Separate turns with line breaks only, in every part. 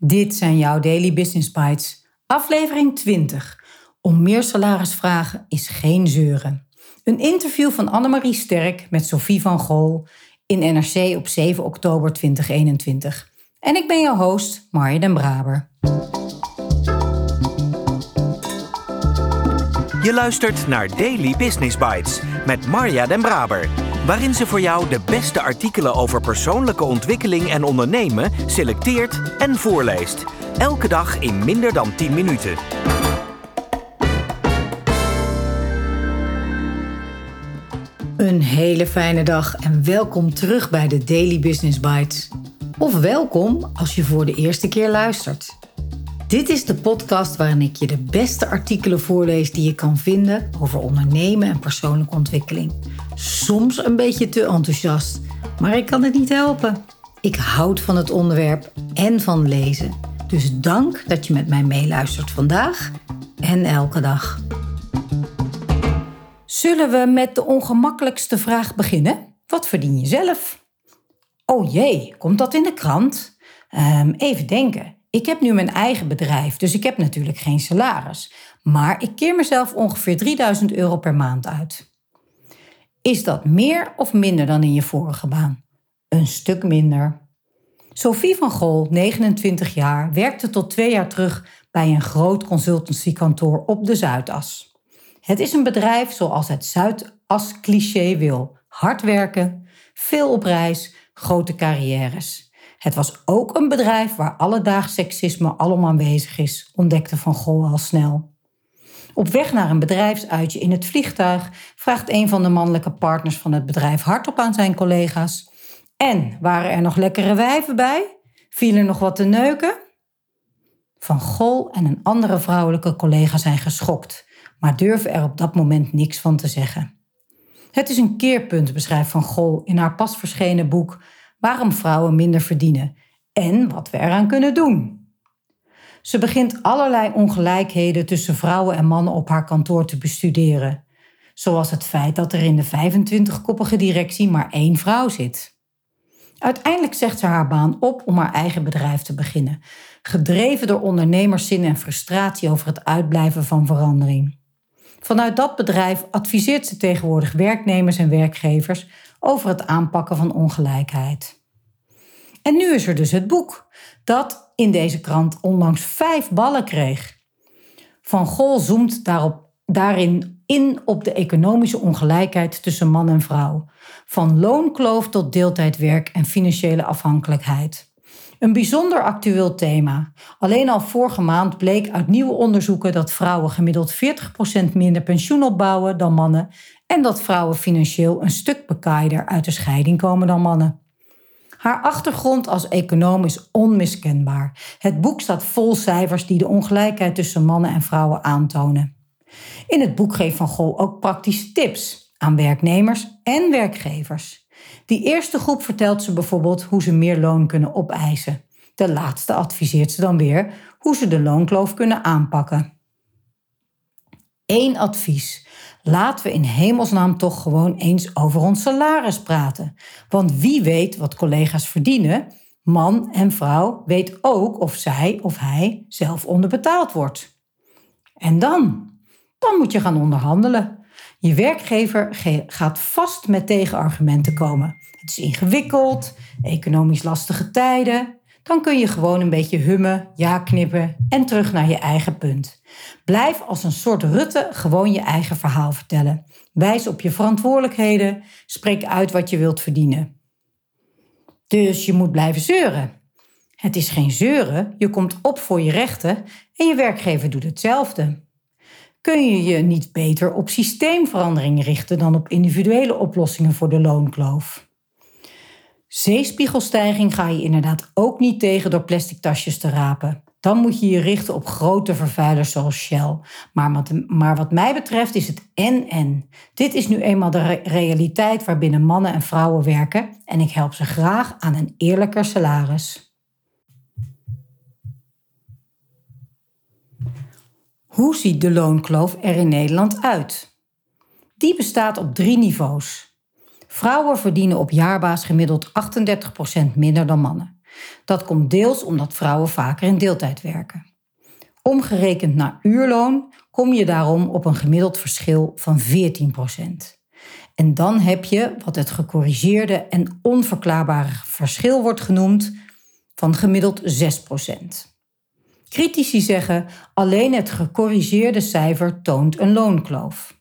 Dit zijn jouw Daily Business Bites, aflevering 20. Om meer salaris vragen is geen zeuren. Een interview van Annemarie Sterk met Sophie van Gol in NRC op 7 oktober 2021. En ik ben jouw host, Marja den Braber.
Je luistert naar Daily Business Bites met Marja den Braber waarin ze voor jou de beste artikelen over persoonlijke ontwikkeling en ondernemen selecteert en voorleest. Elke dag in minder dan 10 minuten.
Een hele fijne dag en welkom terug bij de Daily Business Bites. Of welkom als je voor de eerste keer luistert. Dit is de podcast waarin ik je de beste artikelen voorlees die je kan vinden over ondernemen en persoonlijke ontwikkeling. Soms een beetje te enthousiast, maar ik kan het niet helpen. Ik houd van het onderwerp en van lezen. Dus dank dat je met mij meeluistert vandaag en elke dag. Zullen we met de ongemakkelijkste vraag beginnen? Wat verdien je zelf? Oh jee, komt dat in de krant? Um, even denken. Ik heb nu mijn eigen bedrijf, dus ik heb natuurlijk geen salaris. Maar ik keer mezelf ongeveer 3000 euro per maand uit. Is dat meer of minder dan in je vorige baan? Een stuk minder. Sophie van Gol, 29 jaar, werkte tot twee jaar terug bij een groot consultancykantoor op de Zuidas. Het is een bedrijf zoals het Zuidas-cliché wil: hard werken, veel op reis, grote carrières. Het was ook een bedrijf waar alledaags seksisme allemaal aanwezig is, ontdekte Van Gol al snel. Op weg naar een bedrijfsuitje in het vliegtuig vraagt een van de mannelijke partners van het bedrijf hardop aan zijn collega's: En waren er nog lekkere wijven bij? Viel er nog wat te neuken? Van Gol en een andere vrouwelijke collega zijn geschokt, maar durven er op dat moment niks van te zeggen. Het is een keerpunt, beschrijft Van Gol in haar pas verschenen boek waarom vrouwen minder verdienen en wat we eraan kunnen doen. Ze begint allerlei ongelijkheden tussen vrouwen en mannen op haar kantoor te bestuderen, zoals het feit dat er in de 25-koppige directie maar één vrouw zit. Uiteindelijk zegt ze haar baan op om haar eigen bedrijf te beginnen, gedreven door ondernemerszin en frustratie over het uitblijven van verandering. Vanuit dat bedrijf adviseert ze tegenwoordig werknemers en werkgevers over het aanpakken van ongelijkheid. En nu is er dus het boek, dat in deze krant onlangs vijf ballen kreeg. Van Gol zoomt daarop, daarin in op de economische ongelijkheid tussen man en vrouw, van loonkloof tot deeltijdwerk en financiële afhankelijkheid. Een bijzonder actueel thema. Alleen al vorige maand bleek uit nieuwe onderzoeken dat vrouwen gemiddeld 40% minder pensioen opbouwen dan mannen en dat vrouwen financieel een stuk bekaider uit de scheiding komen dan mannen. Haar achtergrond als econoom is onmiskenbaar. Het boek staat vol cijfers die de ongelijkheid tussen mannen en vrouwen aantonen. In het boek geeft Van Gol ook praktische tips aan werknemers en werkgevers. Die eerste groep vertelt ze bijvoorbeeld hoe ze meer loon kunnen opeisen. De laatste adviseert ze dan weer hoe ze de loonkloof kunnen aanpakken. Eén advies. Laten we in hemelsnaam toch gewoon eens over ons salaris praten. Want wie weet wat collega's verdienen, man en vrouw weet ook of zij of hij zelf onderbetaald wordt. En dan? Dan moet je gaan onderhandelen. Je werkgever gaat vast met tegenargumenten komen. Het is ingewikkeld, economisch lastige tijden. Dan kun je gewoon een beetje hummen, ja knippen en terug naar je eigen punt. Blijf als een soort Rutte gewoon je eigen verhaal vertellen. Wijs op je verantwoordelijkheden, spreek uit wat je wilt verdienen. Dus je moet blijven zeuren. Het is geen zeuren, je komt op voor je rechten en je werkgever doet hetzelfde kun je je niet beter op systeemverandering richten dan op individuele oplossingen voor de loonkloof. Zeespiegelstijging ga je inderdaad ook niet tegen door plastic tasjes te rapen. Dan moet je je richten op grote vervuilers zoals Shell. Maar wat, maar wat mij betreft is het en-en. Dit is nu eenmaal de realiteit waarbinnen mannen en vrouwen werken en ik help ze graag aan een eerlijker salaris. Hoe ziet de loonkloof er in Nederland uit? Die bestaat op drie niveaus. Vrouwen verdienen op jaarbaas gemiddeld 38% minder dan mannen. Dat komt deels omdat vrouwen vaker in deeltijd werken. Omgerekend naar uurloon kom je daarom op een gemiddeld verschil van 14% En dan heb je wat het gecorrigeerde en onverklaarbare verschil wordt genoemd van gemiddeld 6% Critici zeggen alleen het gecorrigeerde cijfer toont een loonkloof.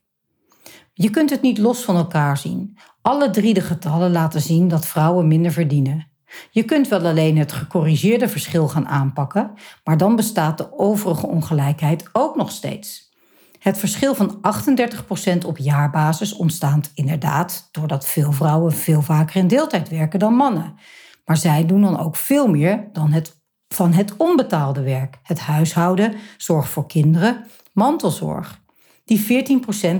Je kunt het niet los van elkaar zien. Alle drie de getallen laten zien dat vrouwen minder verdienen. Je kunt wel alleen het gecorrigeerde verschil gaan aanpakken, maar dan bestaat de overige ongelijkheid ook nog steeds. Het verschil van 38% op jaarbasis ontstaat inderdaad doordat veel vrouwen veel vaker in deeltijd werken dan mannen. Maar zij doen dan ook veel meer dan het van het onbetaalde werk. Het huishouden, zorg voor kinderen, mantelzorg. Die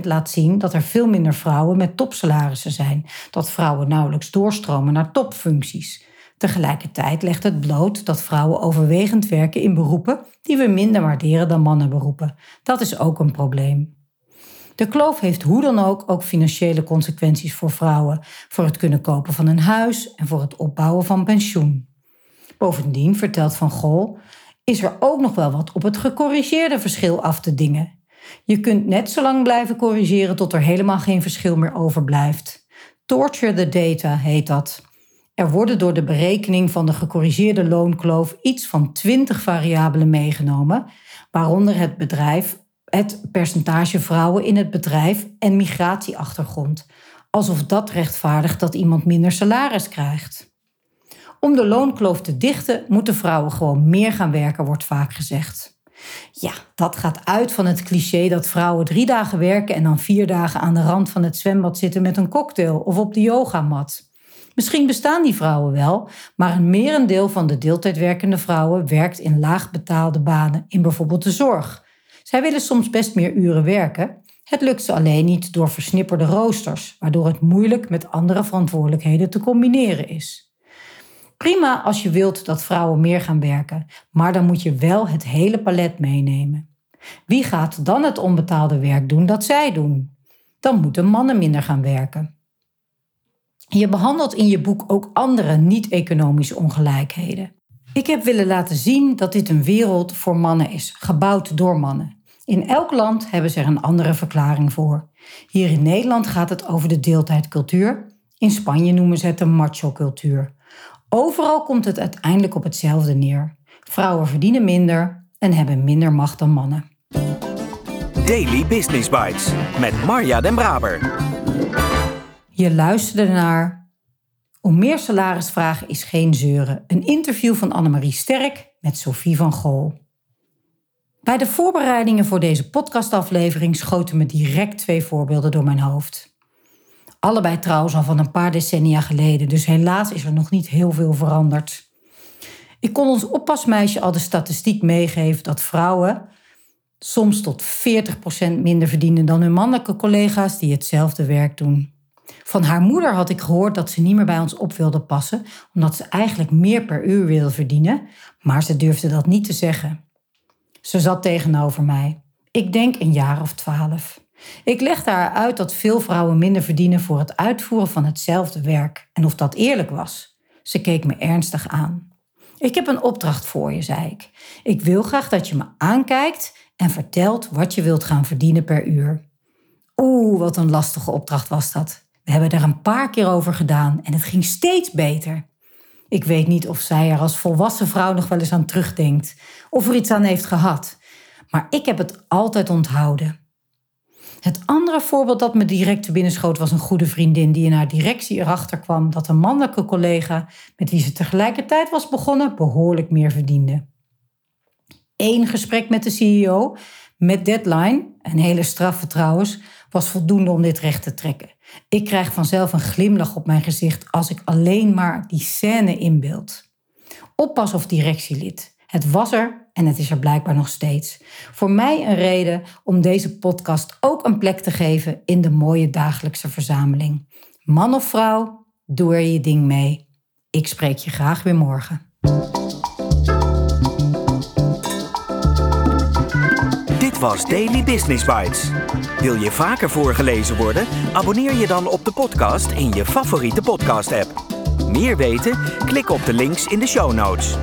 14% laat zien dat er veel minder vrouwen met topsalarissen zijn, dat vrouwen nauwelijks doorstromen naar topfuncties. Tegelijkertijd legt het bloot dat vrouwen overwegend werken in beroepen die we minder waarderen dan mannenberoepen. Dat is ook een probleem. De kloof heeft hoe dan ook ook financiële consequenties voor vrouwen, voor het kunnen kopen van een huis en voor het opbouwen van pensioen. Bovendien, vertelt Van Gol, is er ook nog wel wat op het gecorrigeerde verschil af te dingen. Je kunt net zo lang blijven corrigeren tot er helemaal geen verschil meer overblijft. Torture the data heet dat. Er worden door de berekening van de gecorrigeerde loonkloof iets van 20 variabelen meegenomen, waaronder het bedrijf, het percentage vrouwen in het bedrijf en migratieachtergrond. Alsof dat rechtvaardigt dat iemand minder salaris krijgt. Om de loonkloof te dichten, moeten vrouwen gewoon meer gaan werken, wordt vaak gezegd. Ja, dat gaat uit van het cliché dat vrouwen drie dagen werken en dan vier dagen aan de rand van het zwembad zitten met een cocktail of op de yogamat. Misschien bestaan die vrouwen wel, maar een merendeel van de deeltijdwerkende vrouwen werkt in laag betaalde banen, in bijvoorbeeld de zorg. Zij willen soms best meer uren werken. Het lukt ze alleen niet door versnipperde roosters, waardoor het moeilijk met andere verantwoordelijkheden te combineren is. Prima als je wilt dat vrouwen meer gaan werken, maar dan moet je wel het hele palet meenemen. Wie gaat dan het onbetaalde werk doen dat zij doen? Dan moeten mannen minder gaan werken. Je behandelt in je boek ook andere niet-economische ongelijkheden. Ik heb willen laten zien dat dit een wereld voor mannen is, gebouwd door mannen. In elk land hebben ze er een andere verklaring voor. Hier in Nederland gaat het over de deeltijdcultuur. In Spanje noemen ze het de macho-cultuur. Overal komt het uiteindelijk op hetzelfde neer. Vrouwen verdienen minder en hebben minder macht dan mannen.
Daily Business Bites met Marja Den Braber.
Je luisterde naar Om meer salaris vragen is geen zeuren. Een interview van Annemarie Sterk met Sophie van Gool. Bij de voorbereidingen voor deze podcastaflevering schoten me direct twee voorbeelden door mijn hoofd. Allebei trouwens al van een paar decennia geleden, dus helaas is er nog niet heel veel veranderd. Ik kon ons oppasmeisje al de statistiek meegeven dat vrouwen soms tot 40% minder verdienen dan hun mannelijke collega's die hetzelfde werk doen. Van haar moeder had ik gehoord dat ze niet meer bij ons op wilde passen, omdat ze eigenlijk meer per uur wilde verdienen, maar ze durfde dat niet te zeggen. Ze zat tegenover mij. Ik denk een jaar of twaalf. Ik legde haar uit dat veel vrouwen minder verdienen voor het uitvoeren van hetzelfde werk en of dat eerlijk was. Ze keek me ernstig aan. Ik heb een opdracht voor je, zei ik. Ik wil graag dat je me aankijkt en vertelt wat je wilt gaan verdienen per uur. Oeh, wat een lastige opdracht was dat. We hebben er een paar keer over gedaan en het ging steeds beter. Ik weet niet of zij er als volwassen vrouw nog wel eens aan terugdenkt of er iets aan heeft gehad. Maar ik heb het altijd onthouden. Het andere voorbeeld dat me direct te binnen schoot was een goede vriendin die in haar directie erachter kwam dat een mannelijke collega met wie ze tegelijkertijd was begonnen behoorlijk meer verdiende. Eén gesprek met de CEO, met deadline, een hele straffe trouwens, was voldoende om dit recht te trekken. Ik krijg vanzelf een glimlach op mijn gezicht als ik alleen maar die scène inbeeld. Oppas of directielid. Het was er en het is er blijkbaar nog steeds. Voor mij een reden om deze podcast ook een plek te geven in de mooie dagelijkse verzameling. Man of vrouw, doe er je ding mee. Ik spreek je graag weer morgen.
Dit was Daily Business Bites. Wil je vaker voorgelezen worden? Abonneer je dan op de podcast in je favoriete podcast-app. meer weten? Klik op de links in de show notes.